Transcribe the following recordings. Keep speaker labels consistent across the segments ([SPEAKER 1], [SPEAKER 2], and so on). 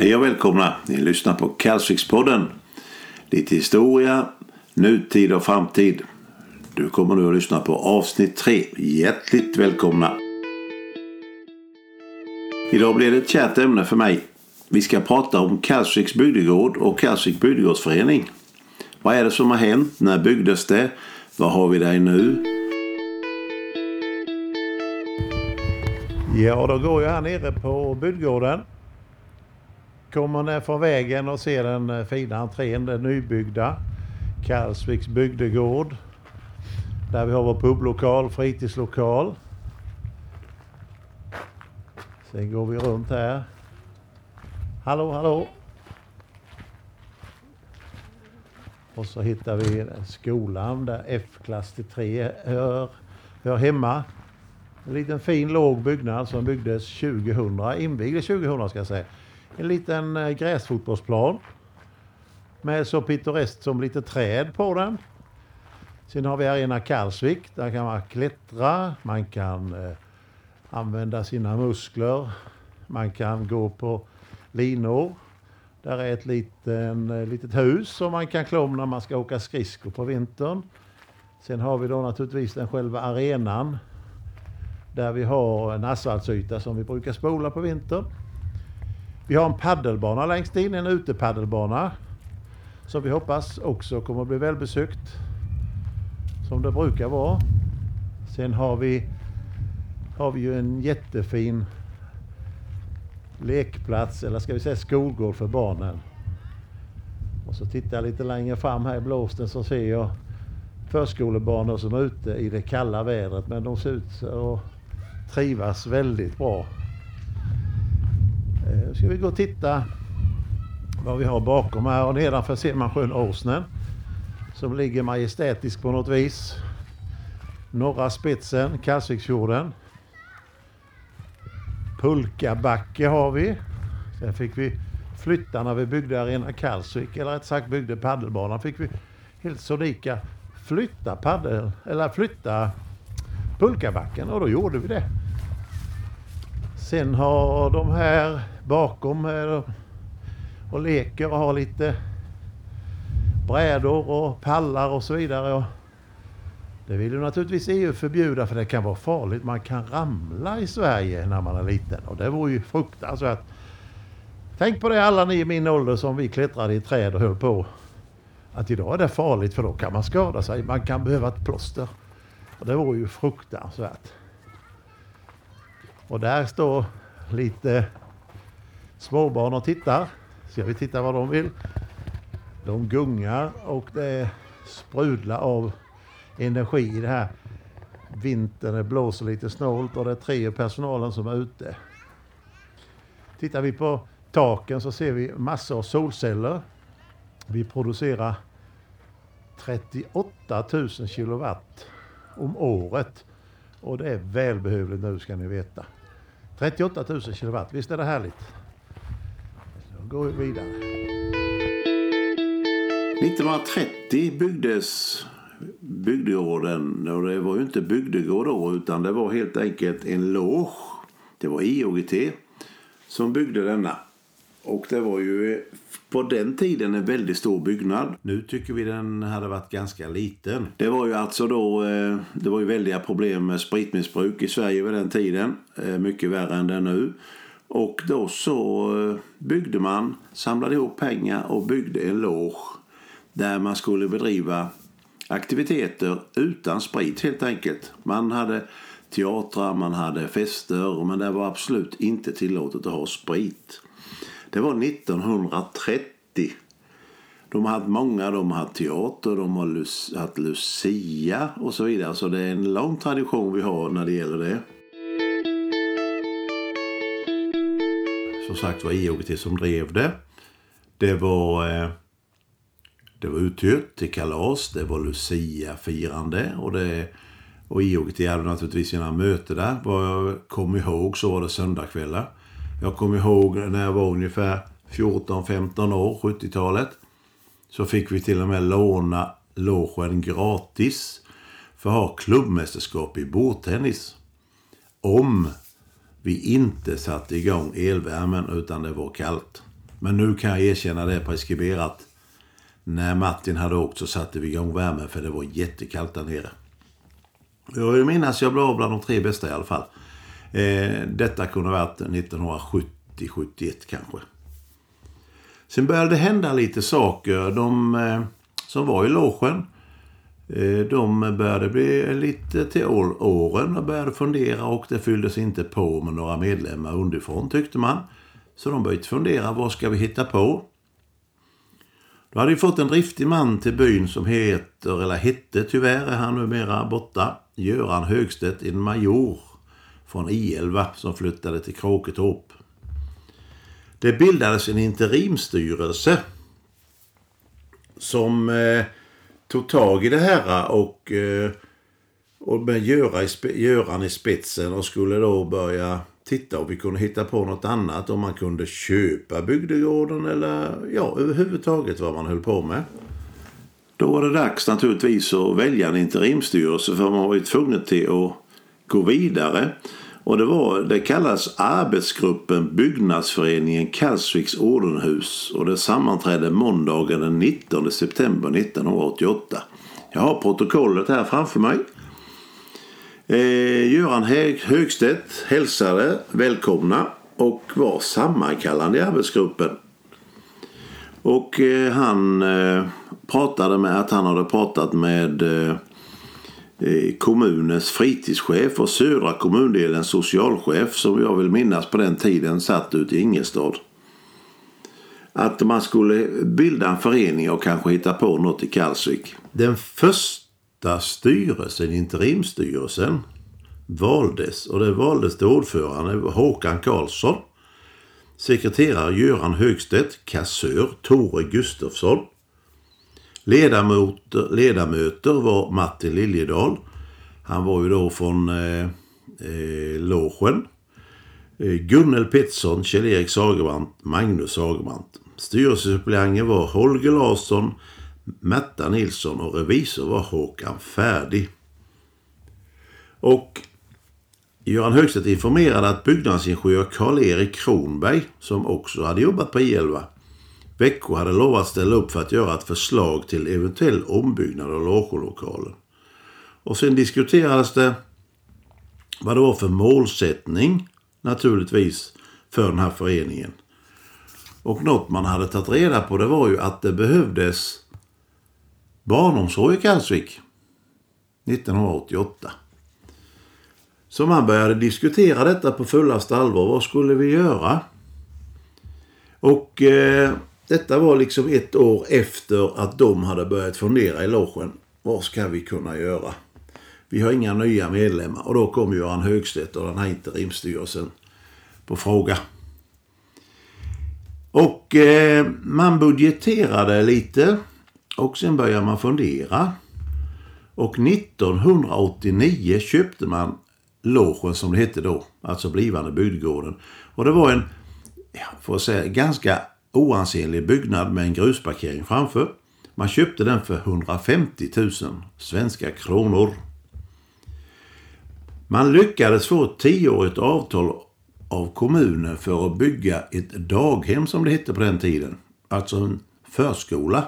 [SPEAKER 1] Hej och välkomna! Ni lyssnar på Kalsvikspodden. Lite historia, nutid och framtid. Du kommer nu att lyssna på avsnitt 3. Hjärtligt välkomna! Idag blir det ett kärt ämne för mig. Vi ska prata om Kalsviks bygdegård och Kalsvik bygdegårdsförening. Vad är det som har hänt? När byggdes det? Vad har vi där nu?
[SPEAKER 2] Ja, då går jag här nere på bygdegården. Kommer ner från vägen och ser den eh, fina entrén, den eh, nybyggda. Karlsviks bygdegård. Där vi har vår publokal, fritidslokal. Sen går vi runt här. Hallå, hallå! Och så hittar vi skolan där F-klass till 3 hör, hör hemma. En liten fin låg byggnad som byggdes 2000, invigdes 2000 ska jag säga. En liten eh, gräsfotbollsplan. Med så pittoreskt som lite träd på den. Sen har vi Arena Karlsvik. Där kan man klättra, man kan eh, använda sina muskler. Man kan gå på linor. Där är ett liten, eh, litet hus som man kan klå om när man ska åka skridskor på vintern. Sen har vi då naturligtvis den själva arenan där vi har en asfaltsyta som vi brukar spola på vintern. Vi har en paddelbana längst in, en utepaddelbana. Som vi hoppas också kommer att bli välbesökt. Som det brukar vara. Sen har vi, har vi ju en jättefin lekplats, eller ska vi säga skolgård för barnen. Och så tittar jag lite längre fram här i blåsten så ser jag förskolebarn som är ute i det kalla vädret. Men de ser ut att trivas väldigt bra. Eh, ska vi gå och titta vad vi har bakom här och nedanför ser man sjön Åsnen. Som ligger majestätisk på något vis. Norra spetsen, Kalsviksfjorden. Pulkabacke har vi. Sen fick vi flytta när vi byggde Arena Kalsvik, eller rätt sagt byggde paddelbanan, fick vi helt sonika flytta paddel, eller flytta pulkabacken och då gjorde vi det. Sen har de här bakom här och leker och har lite brädor och pallar och så vidare. Och det vill ju naturligtvis EU förbjuda för det kan vara farligt. Man kan ramla i Sverige när man är liten och det vore ju fruktansvärt. Tänk på det alla ni i min ålder som vi klättrade i träd och höll på. Att idag är det farligt för då kan man skada sig. Man kan behöva ett plåster. Och det vore ju fruktansvärt. Och där står lite småbarn och tittar. Ska vi titta vad de vill? De gungar och det sprudlar av energi i det här. Vintern, det blåser lite snålt och det är tre i personalen som är ute. Tittar vi på taken så ser vi massor av solceller. Vi producerar 38 000 kilowatt om året. Och det är välbehövligt nu ska ni veta. 38 000 kilowatt, visst är det härligt? Vi vidare.
[SPEAKER 1] 1930 byggdes bygdegården och det var ju inte bygdegård då utan det var helt enkelt en loge. Det var IOGT som byggde denna. Och det var ju på den tiden en väldigt stor byggnad. Nu tycker vi den hade varit ganska liten. Det var ju alltså då, eh, det var ju väldiga problem med spritmissbruk i Sverige vid den tiden. Eh, mycket värre än det nu. Och då så eh, byggde man, samlade ihop pengar och byggde en loge där man skulle bedriva aktiviteter utan sprit helt enkelt. Man hade teatrar, man hade fester men det var absolut inte tillåtet att ha sprit. Det var 1930. De har haft många, de har haft teater, de har haft Lucia och så vidare. Så det är en lång tradition vi har när det gäller det. Som sagt var IOGT som drev det. Det var, eh, det var uthyrt till kalas, det var Lucia-firande och det och IOGT hade naturligtvis sina möten där. Vad jag kommer ihåg så var det söndagskvällar. Jag kommer ihåg när jag var ungefär 14-15 år, 70-talet. Så fick vi till och med låna logen gratis för att ha klubbmästerskap i bordtennis. Om vi inte satte igång elvärmen utan det var kallt. Men nu kan jag erkänna det preskriberat. När Martin hade åkt så satte vi igång värmen för det var jättekallt där nere. Jag vill minnas jag blev bland de tre bästa i alla fall. Eh, detta kunde ha varit 1970-71 kanske. Sen började det hända lite saker. De eh, som var i logen Eh, de började bli lite till åren och började fundera och det fylldes inte på med några medlemmar underifrån tyckte man. Så de började fundera, vad ska vi hitta på? Då hade vi fått en driftig man till byn som heter, eller hette tyvärr, är han numera borta, Göran Högstedt, en major från I11 som flyttade till Kråketorp. Det bildades en interimstyrelse som eh, tog tag i det här eh, och, eh, och med Göran i, Göran i spetsen och skulle då börja titta om vi kunde hitta på något annat. Om man kunde köpa bygdegården eller ja, överhuvudtaget vad man höll på med. Då var det dags naturligtvis att välja en interimstyrelse för man var ju tvungen till att gå vidare. Och det, var, det kallas arbetsgruppen Byggnadsföreningen Kalsviks ordenhus och det sammanträdde måndagen den 19 september 1988. Jag har protokollet här framför mig. Eh, Göran Högstedt hälsade välkomna och var sammankallande i arbetsgruppen. Och eh, han eh, pratade med att han hade pratat med eh, Eh, kommunens fritidschef och södra kommundelens socialchef som jag vill minnas på den tiden satt ute i Ingelstad. Att man skulle bilda en förening och kanske hitta på något i Kalsvik. Den första styrelsen, interimstyrelsen, valdes och det valdes till ordförande Håkan Karlsson, sekreterare Göran Högstedt, kassör Tore Gustafsson. Ledamöter, ledamöter var Martin Liljedahl. Han var ju då från eh, eh, Logen. Eh, Gunnel Pettersson, Kjell-Erik Sagerbrant, Magnus Sagerbrant. Styrelsesuppleanter var Holger Larsson, Märta Nilsson och revisor var Håkan Färdig. Och Göran Högstedt informerade att byggnadsingenjör Karl-Erik Kronberg, som också hade jobbat på I11, Växjö hade lovat ställa upp för att göra ett förslag till eventuell ombyggnad av logelokalen. Och sen diskuterades det vad det var för målsättning naturligtvis för den här föreningen. Och något man hade tagit reda på det var ju att det behövdes barnomsorg i Kalsvik 1988. Så man började diskutera detta på fullaste allvar. Vad skulle vi göra? Och eh, detta var liksom ett år efter att de hade börjat fundera i logen. Vad ska vi kunna göra? Vi har inga nya medlemmar. Och då kom Göran Högstedt och den här interimstyrelsen på fråga. Och eh, man budgeterade lite och sen började man fundera. Och 1989 köpte man logen som det hette då, alltså blivande bygdegården. Och det var en, får jag säga, ganska oansenlig byggnad med en grusparkering framför. Man köpte den för 150 000 svenska kronor. Man lyckades få ett tioårigt avtal av kommunen för att bygga ett daghem som det hette på den tiden. Alltså en förskola.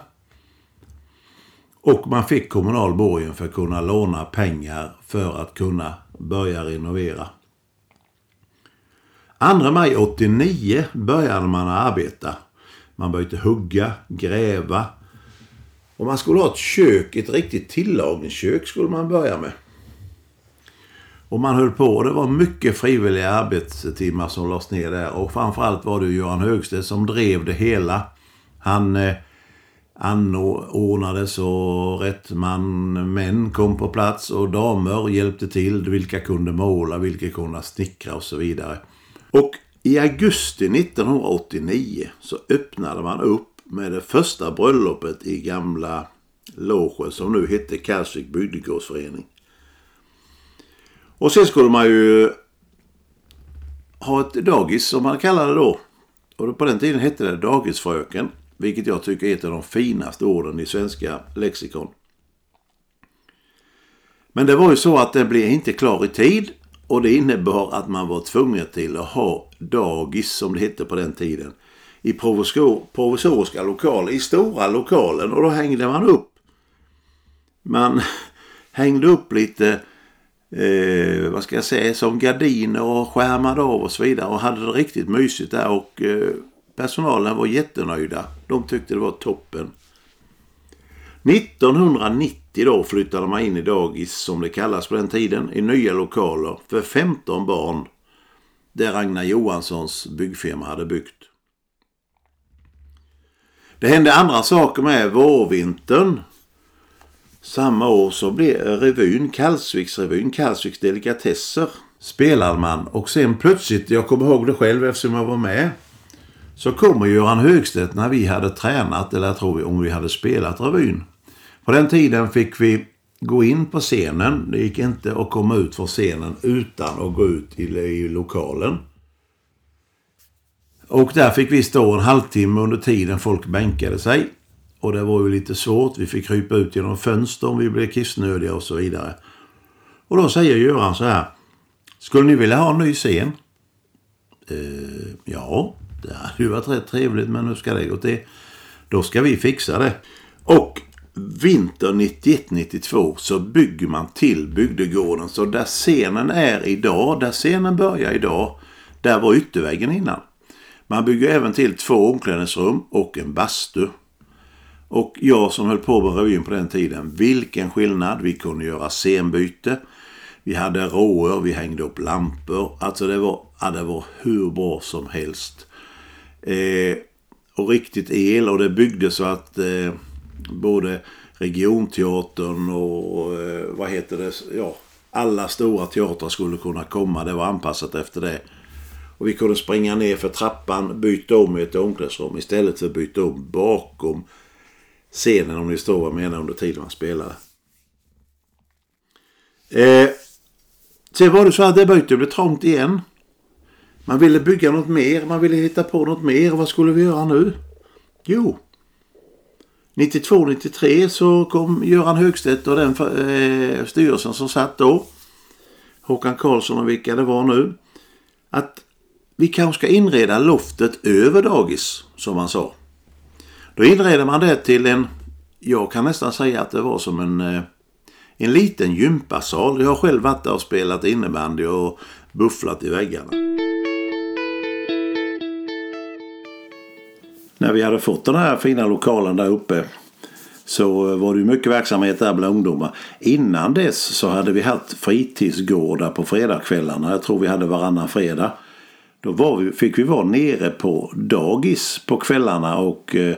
[SPEAKER 1] Och man fick kommunal borgen för att kunna låna pengar för att kunna börja renovera. 2 maj 89 började man arbeta. Man började hugga, gräva. Och man skulle ha ett kök, ett riktigt tillagningskök skulle man börja med. Och man höll på. Det var mycket frivilliga arbetstimmar som lades ner där. Och framförallt var det Göran Högstedt som drev det hela. Han eh, anordnades och rätt man, män kom på plats och damer hjälpte till. Vilka kunde måla, vilka kunde snickra och så vidare. Och i augusti 1989 så öppnade man upp med det första bröllopet i gamla logen som nu hette Kalsvik bygdegårdsförening. Och sen skulle man ju ha ett dagis som man kallade det då. Och på den tiden hette det dagisfröken. Vilket jag tycker är ett av de finaste orden i svenska lexikon. Men det var ju så att den blev inte klar i tid och det innebar att man var tvungen till att ha dagis som det hette på den tiden i provisoriska lokaler, i stora lokalen och då hängde man upp. Man hängde upp lite, eh, vad ska jag säga, som gardiner och skärmade av och så vidare och hade det riktigt mysigt där och eh, personalen var jättenöjda. De tyckte det var toppen. 1990 då flyttade man in i dagis som det kallas på den tiden i nya lokaler för 15 barn där Ragnar Johanssons byggfirma hade byggt. Det hände andra saker med vårvintern. Samma år så blev revyn, Kallsviksrevyn, Kallsviks delikatesser spelade man och sen plötsligt, jag kommer ihåg det själv eftersom jag var med, så kommer Göran Högstedt när vi hade tränat, eller jag tror om vi hade spelat revyn. På den tiden fick vi gå in på scenen. Det gick inte att komma ut från scenen utan att gå ut i, i lokalen. Och där fick vi stå en halvtimme under tiden folk bänkade sig. Och det var ju lite svårt. Vi fick krypa ut genom fönster om vi blev kissnödiga och så vidare. Och då säger Göran så här. Skulle ni vilja ha en ny scen? Eh, ja, det hade ju varit rätt trevligt men hur ska det gå till? Då ska vi fixa det. Och Vinter 91-92 så bygger man till bygdegården. Så där scenen är idag, där scenen börjar idag, där var ytterväggen innan. Man bygger även till två omklädningsrum och en bastu. Och jag som höll på med revyn på den tiden, vilken skillnad. Vi kunde göra scenbyte. Vi hade råer, vi hängde upp lampor. Alltså det var, ja, det var hur bra som helst. Eh, och riktigt el och det byggdes så att eh, både regionteatern och eh, vad heter det, ja, alla stora teatrar skulle kunna komma. Det var anpassat efter det. Och vi kunde springa ner för trappan, byta om i ett omklädningsrum istället för att byta om bakom scenen om ni står vad jag menar under tiden man spelade. Eh, sen var det så att det började bli trångt igen. Man ville bygga något mer, man ville hitta på något mer. Vad skulle vi göra nu? Jo, 92-93 så kom Göran Högstedt och den eh, styrelsen som satt då, Håkan Karlsson och vilka det var nu, att vi kanske ska inreda loftet över dagis, som man sa. Då inredde man det till en, jag kan nästan säga att det var som en, eh, en liten gympasal. Jag har själv varit där och spelat innebandy och bufflat i väggarna. När vi hade fått den här fina lokalen där uppe så eh, var det mycket verksamhet där bland ungdomar. Innan dess så hade vi haft fritidsgårdar på fredagskvällarna. Jag tror vi hade varannan fredag. Då var vi, fick vi vara nere på dagis på kvällarna och, eh,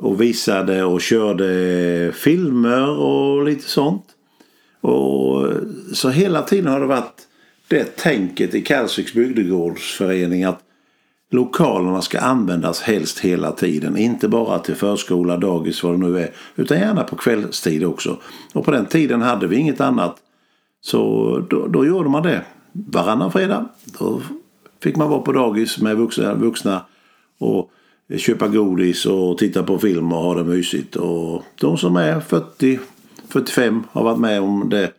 [SPEAKER 1] och visade och körde filmer och lite sånt. Och, eh, så hela tiden har det varit det tänket i Kalsviks bygdegårdsförening att Lokalerna ska användas helst hela tiden. Inte bara till förskola, dagis, vad det nu är. Utan gärna på kvällstid också. Och på den tiden hade vi inget annat. Så då, då gjorde man det. Varannan fredag. Då fick man vara på dagis med vuxna, vuxna och köpa godis och titta på film och ha det mysigt. Och de som är 40, 45 har varit med om det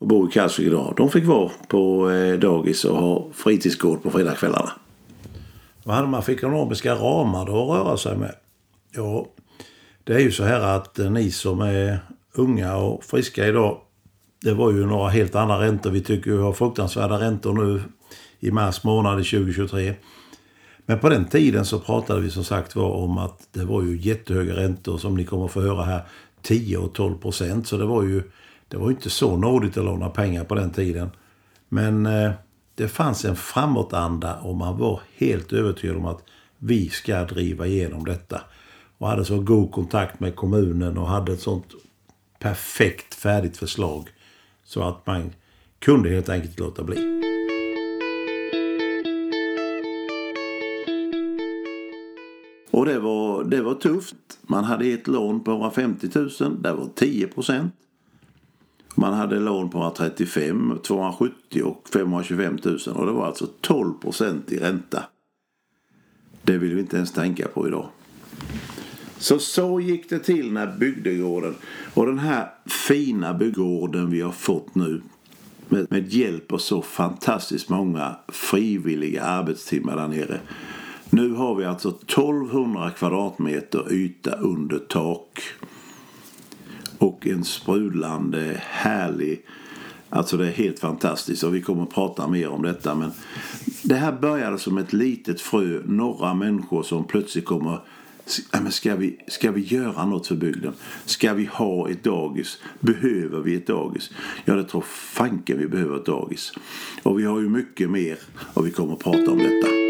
[SPEAKER 1] och bor i Kalvsvik idag. De fick vara på eh, dagis och ha fritidsgård på fredagskvällarna. Vad hade man för ekonomiska ramar då att röra sig med? Ja, det är ju så här att eh, ni som är unga och friska idag, det var ju några helt andra räntor. Vi tycker vi har fruktansvärda räntor nu i mars månad 2023. Men på den tiden så pratade vi som sagt var om att det var ju jättehöga räntor som ni kommer få höra här. 10 och 12 procent. Så det var ju det var inte så nådigt att låna pengar på den tiden. Men eh, det fanns en framåtanda och man var helt övertygad om att vi ska driva igenom detta. Och hade så god kontakt med kommunen och hade ett sånt perfekt färdigt förslag. Så att man kunde helt enkelt låta bli. Och det var, det var tufft. Man hade ett lån på 150 000. Det var 10 procent. Man hade lån på 135, 270 och 525 000 och det var alltså 12 procent i ränta. Det vill vi inte ens tänka på idag. Så så gick det till när bygdegården och den här fina bygdegården vi har fått nu med, med hjälp av så fantastiskt många frivilliga arbetstimmar där nere. Nu har vi alltså 1200 kvadratmeter yta under tak. Och en sprudlande härlig Alltså det är helt fantastiskt och vi kommer att prata mer om detta. Men det här började som ett litet frö. Några människor som plötsligt kommer Ska vi, ska vi göra något för bygden? Ska vi ha ett dagis? Behöver vi ett dagis? Ja, det tror fanken vi behöver ett dagis. Och vi har ju mycket mer och vi kommer att prata om detta.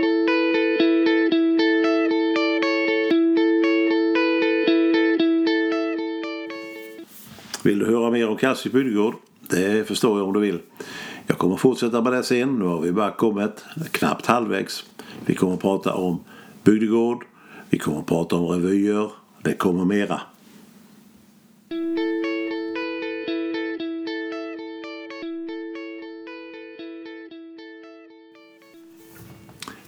[SPEAKER 1] Vill du höra mer om Kalsvik bygdegård? Det förstår jag om du vill. Jag kommer fortsätta med det sen. Nu har vi bara kommit knappt halvvägs. Vi kommer att prata om bygdegård. Vi kommer att prata om revyer. Det kommer mera.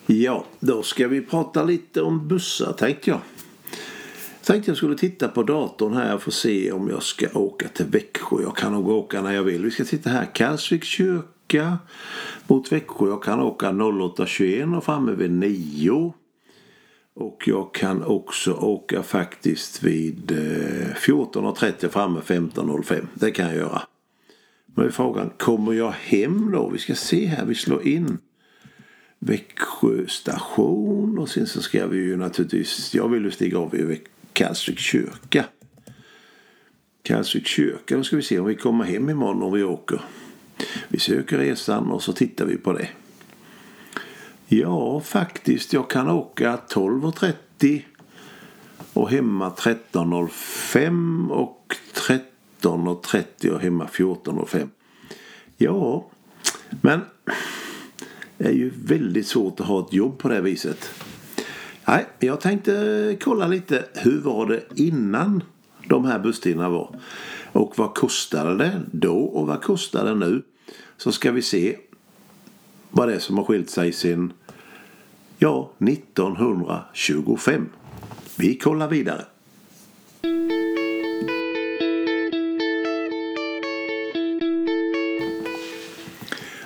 [SPEAKER 1] Ja, då ska vi prata lite om bussar tänkte jag. Tänkte jag skulle titta på datorn här och se om jag ska åka till Växjö. Jag kan nog åka när jag vill. Vi ska titta här. Kalsviks kyrka mot Växjö. Jag kan åka 08.21 och framme vid 9. Och jag kan också åka faktiskt vid eh, 14.30 framme 15.05. Det kan jag göra. Men frågan, kommer jag hem då? Vi ska se här, vi slår in Växjö station och sen så ska vi ju naturligtvis, jag vill ju stiga av vid Kalsvik kyrka. Kalsvik kyrka, då ska vi se om vi kommer hem imorgon om vi åker. Vi söker resan och så tittar vi på det. Ja, faktiskt. Jag kan åka 12.30 och hemma 13.05 och 13.30 och hemma 14.05. Ja, men det är ju väldigt svårt att ha ett jobb på det viset. Nej, jag tänkte kolla lite hur var det innan de här busstiderna var. Och vad kostade det då och vad kostar det nu? Så ska vi se vad det är som har skilt sig sedan ja, 1925. Vi kollar vidare.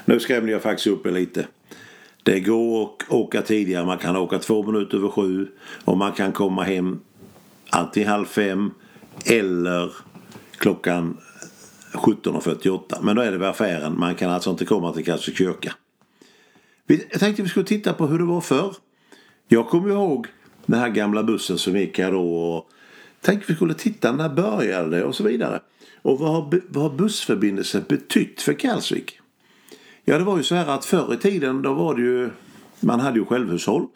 [SPEAKER 1] Nu skrämde jag faktiskt upp er lite. Det går att åka tidigare. Man kan åka två minuter över sju och man kan komma hem antingen halv fem eller klockan 17.48. Men då är det vid affären. Man kan alltså inte komma till Kastrups kyrka. Jag tänkte vi skulle titta på hur det var förr. Jag kommer ihåg den här gamla bussen som gick här då. Och tänkte vi skulle titta när började det och så vidare. Och vad har, vad har bussförbindelsen betytt för Kalsvik? Ja, det var ju så här att förr i tiden då var det ju, man hade ju självhushåll.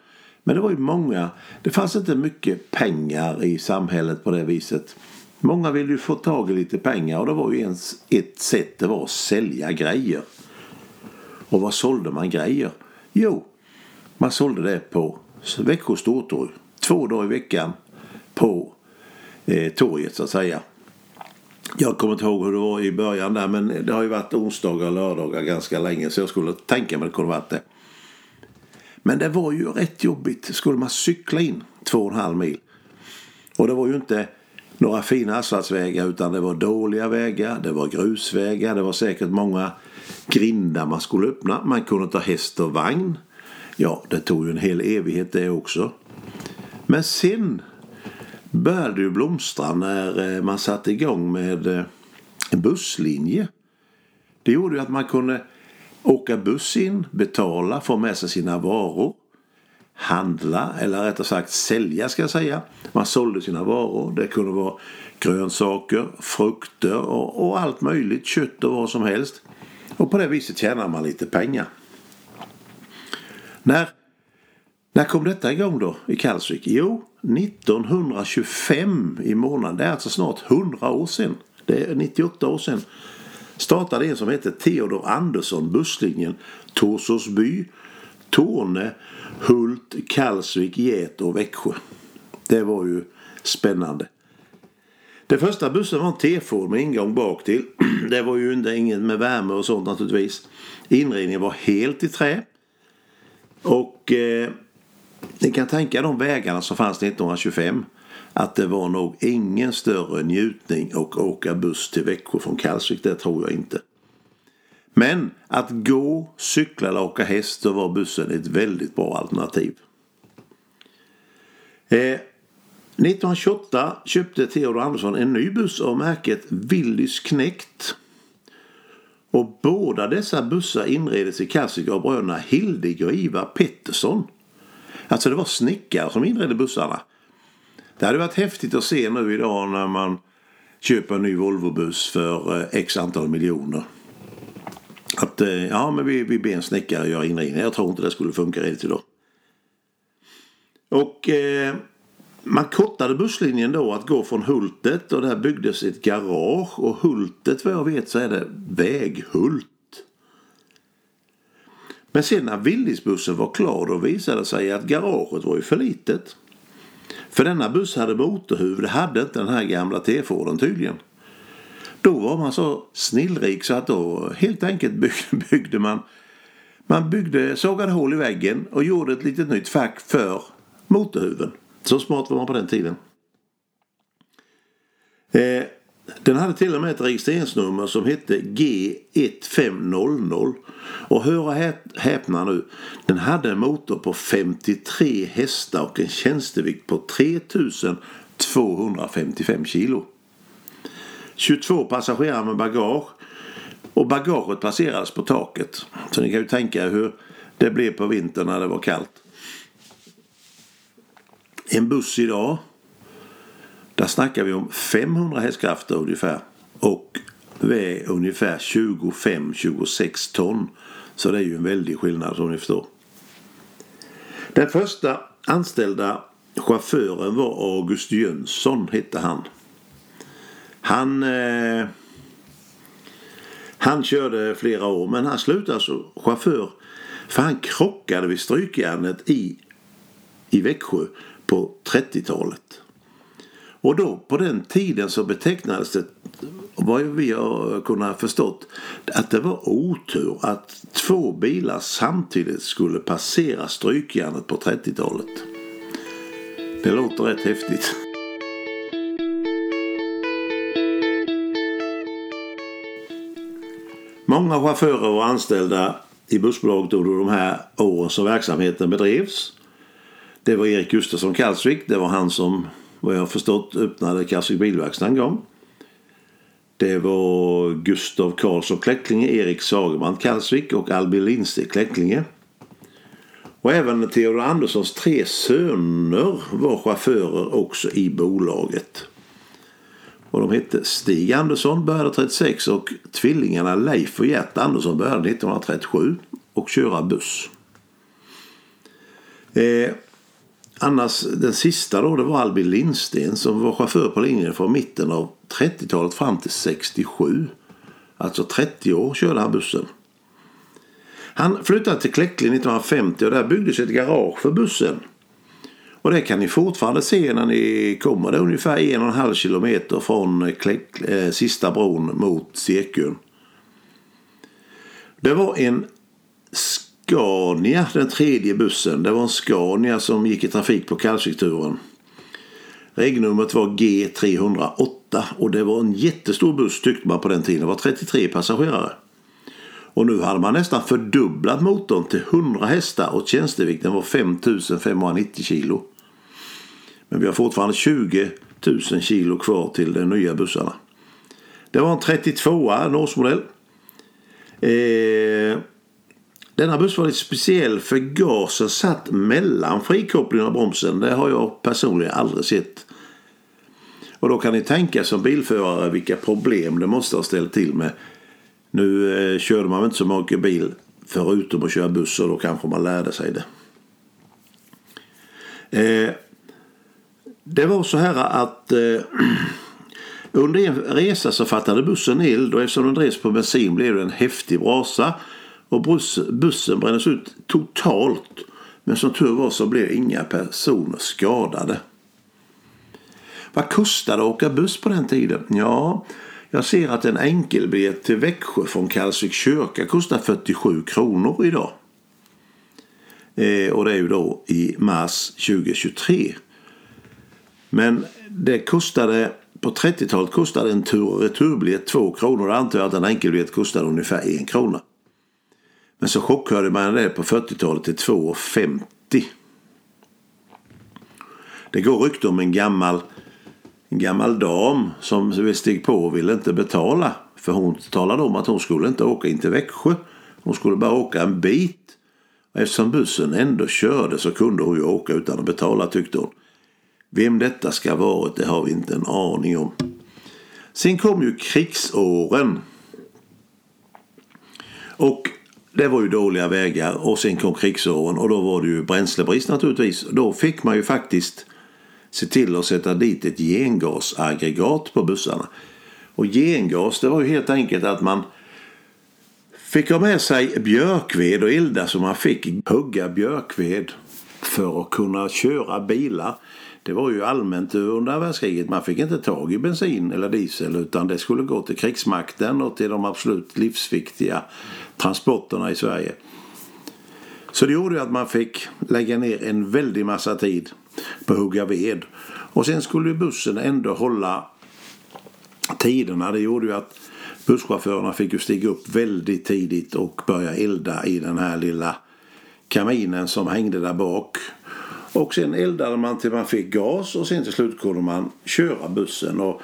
[SPEAKER 1] Men det var ju många, det fanns inte mycket pengar i samhället på det viset. Många ville ju få tag i lite pengar och det var ju ens ett sätt det var att sälja grejer. Och vad sålde man grejer? Jo, man sålde det på Växjö stortorg. Två dagar i veckan på eh, torget så att säga. Jag kommer inte ihåg hur det var i början där men det har ju varit onsdagar och lördagar ganska länge så jag skulle tänka mig att det kunde varit det. Men det var ju rätt jobbigt. Skulle man cykla in två och en halv mil. Och det var ju inte några fina asfaltsvägar utan det var dåliga vägar, det var grusvägar, det var säkert många grindar man skulle öppna. Man kunde ta häst och vagn. Ja, det tog ju en hel evighet det också. Men sen började ju blomstra när eh, man satte igång med eh, en busslinje. Det gjorde ju att man kunde åka buss in, betala, få med sig sina varor, handla eller rättare sagt sälja ska jag säga. Man sålde sina varor. Det kunde vara grönsaker, frukter och, och allt möjligt, kött och vad som helst. Och på det viset tjänar man lite pengar. När, när kom detta igång då i Kalsvik? Jo, 1925 i månaden. Det är alltså snart 100 år sedan. Det är 98 år sedan. Startade en som hette Theodor Andersson busslinjen Torsåsby, Torne, Hult, Kalsvik, Get och Växjö. Det var ju spännande. Den första bussen var en T-Ford med ingång bak till. Det var ju inte inget med värme och sånt naturligtvis. Inredningen var helt i trä. Och eh, ni kan tänka de vägarna som fanns 1925 att det var nog ingen större njutning att åka buss till Växjö från Kalsvik. Det tror jag inte. Men att gå, cykla eller åka häst då var bussen ett väldigt bra alternativ. Eh, 1928 köpte Theodor Andersson en ny buss av märket Willys Knekt. Och båda dessa bussar inreddes i Kalvsvik av bröderna Hildegriva Pettersson. Alltså det var snickare som inredde bussarna. Det hade varit häftigt att se nu idag när man köper en ny Volvo-buss för eh, x antal miljoner. Att eh, ja, men vi, vi ber en snickare göra inredningen. Jag tror inte det skulle funka riktigt idag. Och eh, man kortade busslinjen då att gå från Hultet och där byggdes ett garage och Hultet vad jag vet så är det väghult. Men sen när Willysbussen var klar då visade det sig att garaget var ju för litet. För denna buss hade motorhuvud, det hade inte den här gamla T-Forden tydligen. Då var man så snillrik så att då helt enkelt byggde, byggde man man byggde, sågade hål i väggen och gjorde ett litet nytt fack för motorhuven. Så smart var man på den tiden. Eh, den hade till och med ett registreringsnummer som hette G1500. Och hör och häpna nu. Den hade en motor på 53 hästar och en tjänstevikt på 3255 kilo. 22 passagerare med bagage. Och bagaget placerades på taket. Så ni kan ju tänka hur det blev på vintern när det var kallt. En buss idag där snackar vi om 500 hästkrafter ungefär och väger ungefär 25-26 ton. Så det är ju en väldig skillnad som ni förstår. Den första anställda chauffören var August Jönsson hette han. Han, eh, han körde flera år men han slutade som chaufför för han krockade vid strykjärnet i, i Växjö på 30-talet. Och då på den tiden så betecknades det, vad vi har kunnat förstått, att det var otur att två bilar samtidigt skulle passera strykjärnet på 30-talet. Det låter rätt häftigt. Många chaufförer och anställda i bussbolaget under de här åren som verksamheten bedrevs. Det var Erik Gustafsson Kalsvik. Det var han som vad jag har förstått öppnade Kassik bilverkstad en gång. Det var Gustav Karlsson Kläcklinge, Erik Sagerman Kalsvik och Albin Lindstedt Kläcklinge. Och även Theodor Anderssons tre söner var chaufförer också i bolaget. Och de hette Stig Andersson, började 36 och tvillingarna Leif och Gert Andersson började 1937 och köra buss. Eh, Annars den sista då det var Albin Lindsten som var chaufför på linjen från mitten av 30-talet fram till 67. Alltså 30 år körde han bussen. Han flyttade till Kläckli 1950 och där byggdes ett garage för bussen. Och det kan ni fortfarande se när ni kommer. Det är ungefär en och en halv kilometer från Kläck, eh, sista bron mot Sekun. Det var en Scania, den tredje bussen. Det var en Scania som gick i trafik på Kalvsikturen. Regnumret var G308 och det var en jättestor buss tyckte man på den tiden. Det var 33 passagerare. Och nu hade man nästan fördubblat motorn till 100 hästar och tjänstevikten var 5590 kilo. Men vi har fortfarande 20 000 kilo kvar till de nya bussarna. Det var en 32 en årsmodell. Eh, denna buss var lite speciell för gasen satt mellan frikopplingen och bromsen. Det har jag personligen aldrig sett. Och då kan ni tänka som bilförare vilka problem det måste ha ställt till med. Nu eh, körde man inte så mycket bil förutom att köra buss och då kanske man lärde sig det. Eh, det var så här att eh, under en resa så fattade bussen eld och eftersom den drevs på bensin blev det en häftig brasa och bussen brändes ut totalt. Men som tur var så blev inga personer skadade. Vad kostade det att åka buss på den tiden? Ja, jag ser att en enkelbiljett till Växjö från Kalsvik kyrka kostar 47 kronor idag. Eh, och det är ju då i mars 2023. Men det kostade på 30-talet kostade en tur och returbiljett 2 kronor. Då antar jag att en enkelbiljett kostade ungefär 1 krona. Men så chockhörde man det på 40-talet till 2,50. det går rykte om en gammal, en gammal dam som vi steg på och ville inte betala. För hon talade om att hon skulle inte åka in till Växjö. Hon skulle bara åka en bit. Eftersom bussen ändå körde så kunde hon ju åka utan att betala tyckte hon. Vem detta ska vara det har vi inte en aning om. Sen kom ju krigsåren. Och det var ju dåliga vägar och sen kom krigsåren och då var det ju bränslebrist naturligtvis. Då fick man ju faktiskt se till att sätta dit ett gengasaggregat på bussarna. Och gengas det var ju helt enkelt att man fick ha med sig björkved och elda så man fick hugga björkved för att kunna köra bilar. Det var ju allmänt under världskriget. Man fick inte tag i bensin eller diesel utan det skulle gå till krigsmakten och till de absolut livsviktiga transporterna i Sverige. Så det gjorde att man fick lägga ner en väldig massa tid på att hugga ved. Och sen skulle bussen ändå hålla tiderna. Det gjorde ju att busschaufförerna fick ju stiga upp väldigt tidigt och börja elda i den här lilla kaminen som hängde där bak. Och sen eldade man till man fick gas och sen till slut kunde man köra bussen. Och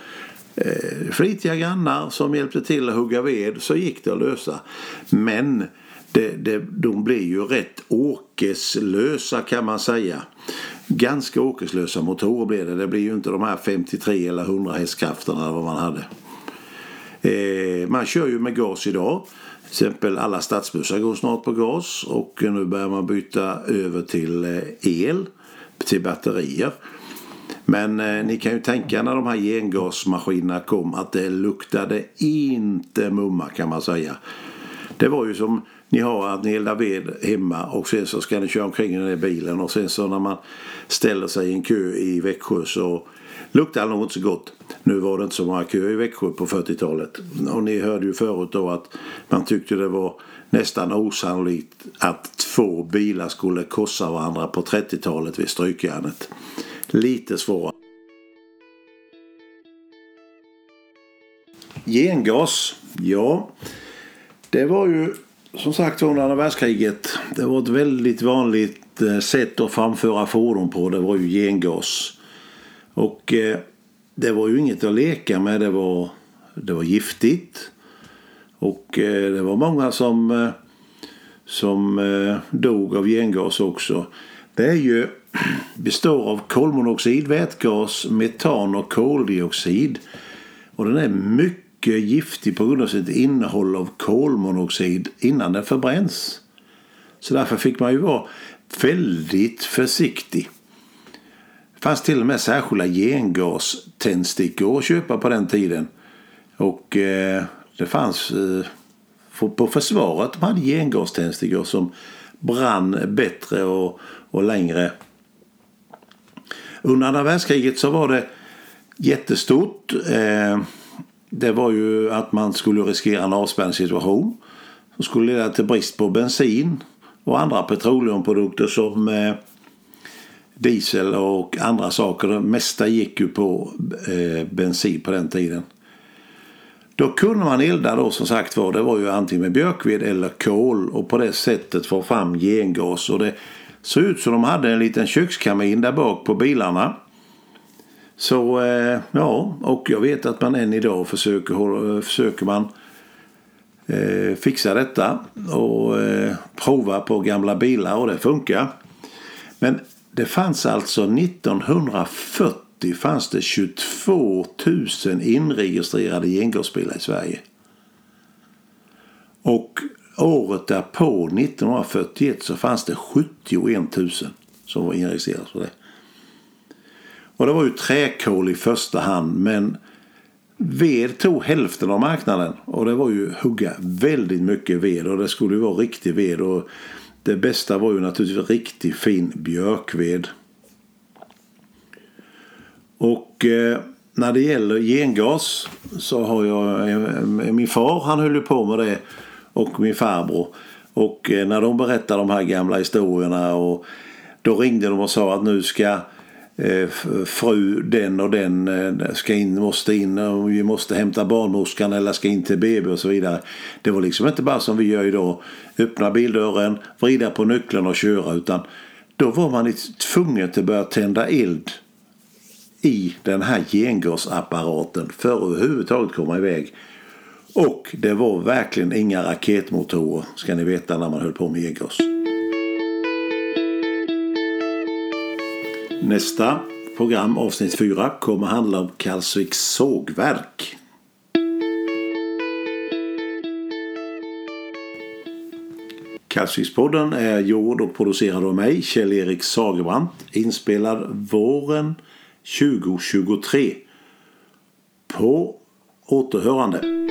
[SPEAKER 1] Eh, flitiga grannar som hjälpte till att hugga ved så gick det att lösa. Men det, det, de blev ju rätt åkeslösa kan man säga. Ganska åkeslösa motorer blev det. Det blir ju inte de här 53 eller 100 hästkrafterna vad man hade. Eh, man kör ju med gas idag. Till exempel alla stadsbussar går snart på gas och nu börjar man byta över till eh, el, till batterier. Men eh, ni kan ju tänka när de här gengasmaskinerna kom att det luktade inte mumma kan man säga. Det var ju som ni har att ni eldar ved hemma och sen så ska ni köra omkring i den där bilen och sen så när man ställer sig i en kö i Växjö så luktar det nog inte så gott. Nu var det inte så många köer i Växjö på 40-talet och ni hörde ju förut då att man tyckte det var nästan osannolikt att två bilar skulle korsa varandra på 30-talet vid Strykjärnet. Lite svårare. Gengas, ja. Det var ju som sagt under andra världskriget. Det var ett väldigt vanligt eh, sätt att framföra fordon på. Det var ju gengas. Och eh, det var ju inget att leka med. Det var, det var giftigt. Och eh, det var många som, eh, som eh, dog av gengas också. Det är ju, består av kolmonoxid, vätgas, metan och koldioxid. Och den är mycket giftig på grund av sitt innehåll av kolmonoxid innan den förbränns. Så därför fick man ju vara väldigt försiktig. Det fanns till och med särskilda gengaständstickor att köpa på den tiden. Och eh, det fanns eh, på försvaret de hade gengaständstickor som brann bättre och, och längre. Under andra världskriget så var det jättestort. Eh, det var ju att man skulle riskera en avspärrningssituation som skulle leda till brist på bensin och andra petroleumprodukter som eh, diesel och andra saker. Det mesta gick ju på eh, bensin på den tiden. Då kunde man elda då som sagt var. Det var ju antingen med björkved eller kol och på det sättet få fram gengas. Och det såg ut som de hade en liten kökskamin där bak på bilarna. Så eh, ja, och jag vet att man än idag försöker, eh, försöker man eh, fixa detta och eh, prova på gamla bilar och det funkar. Men det fanns alltså 1940 fanns det 22 000 inregistrerade gengasbilar i Sverige. Och året därpå, 1941, så fanns det 71 000 som var inregistrerade på det. Och det var ju träkol i första hand men ved tog hälften av marknaden och det var ju hugga väldigt mycket ved och det skulle ju vara riktig ved och det bästa var ju naturligtvis riktigt fin björkved. Och eh, när det gäller gengas så har jag eh, min far han höll ju på med det och min farbror. Och eh, när de berättade de här gamla historierna och då ringde de och sa att nu ska eh, fru den och den eh, ska in, måste in och vi måste hämta barnmorskan eller ska in till BB och så vidare. Det var liksom inte bara som vi gör idag. Öppna bildörren, vrida på nyckeln och köra utan då var man tvungen att börja tända eld i den här gengasapparaten för att överhuvudtaget komma iväg. Och det var verkligen inga raketmotorer ska ni veta när man höll på med gengas. Nästa program, avsnitt 4, kommer handla om Karlsviks sågverk. Karlsvikspodden är gjord och producerad av mig, Kjell-Erik Sagerbrant. Inspelad våren 2023. På återhörande.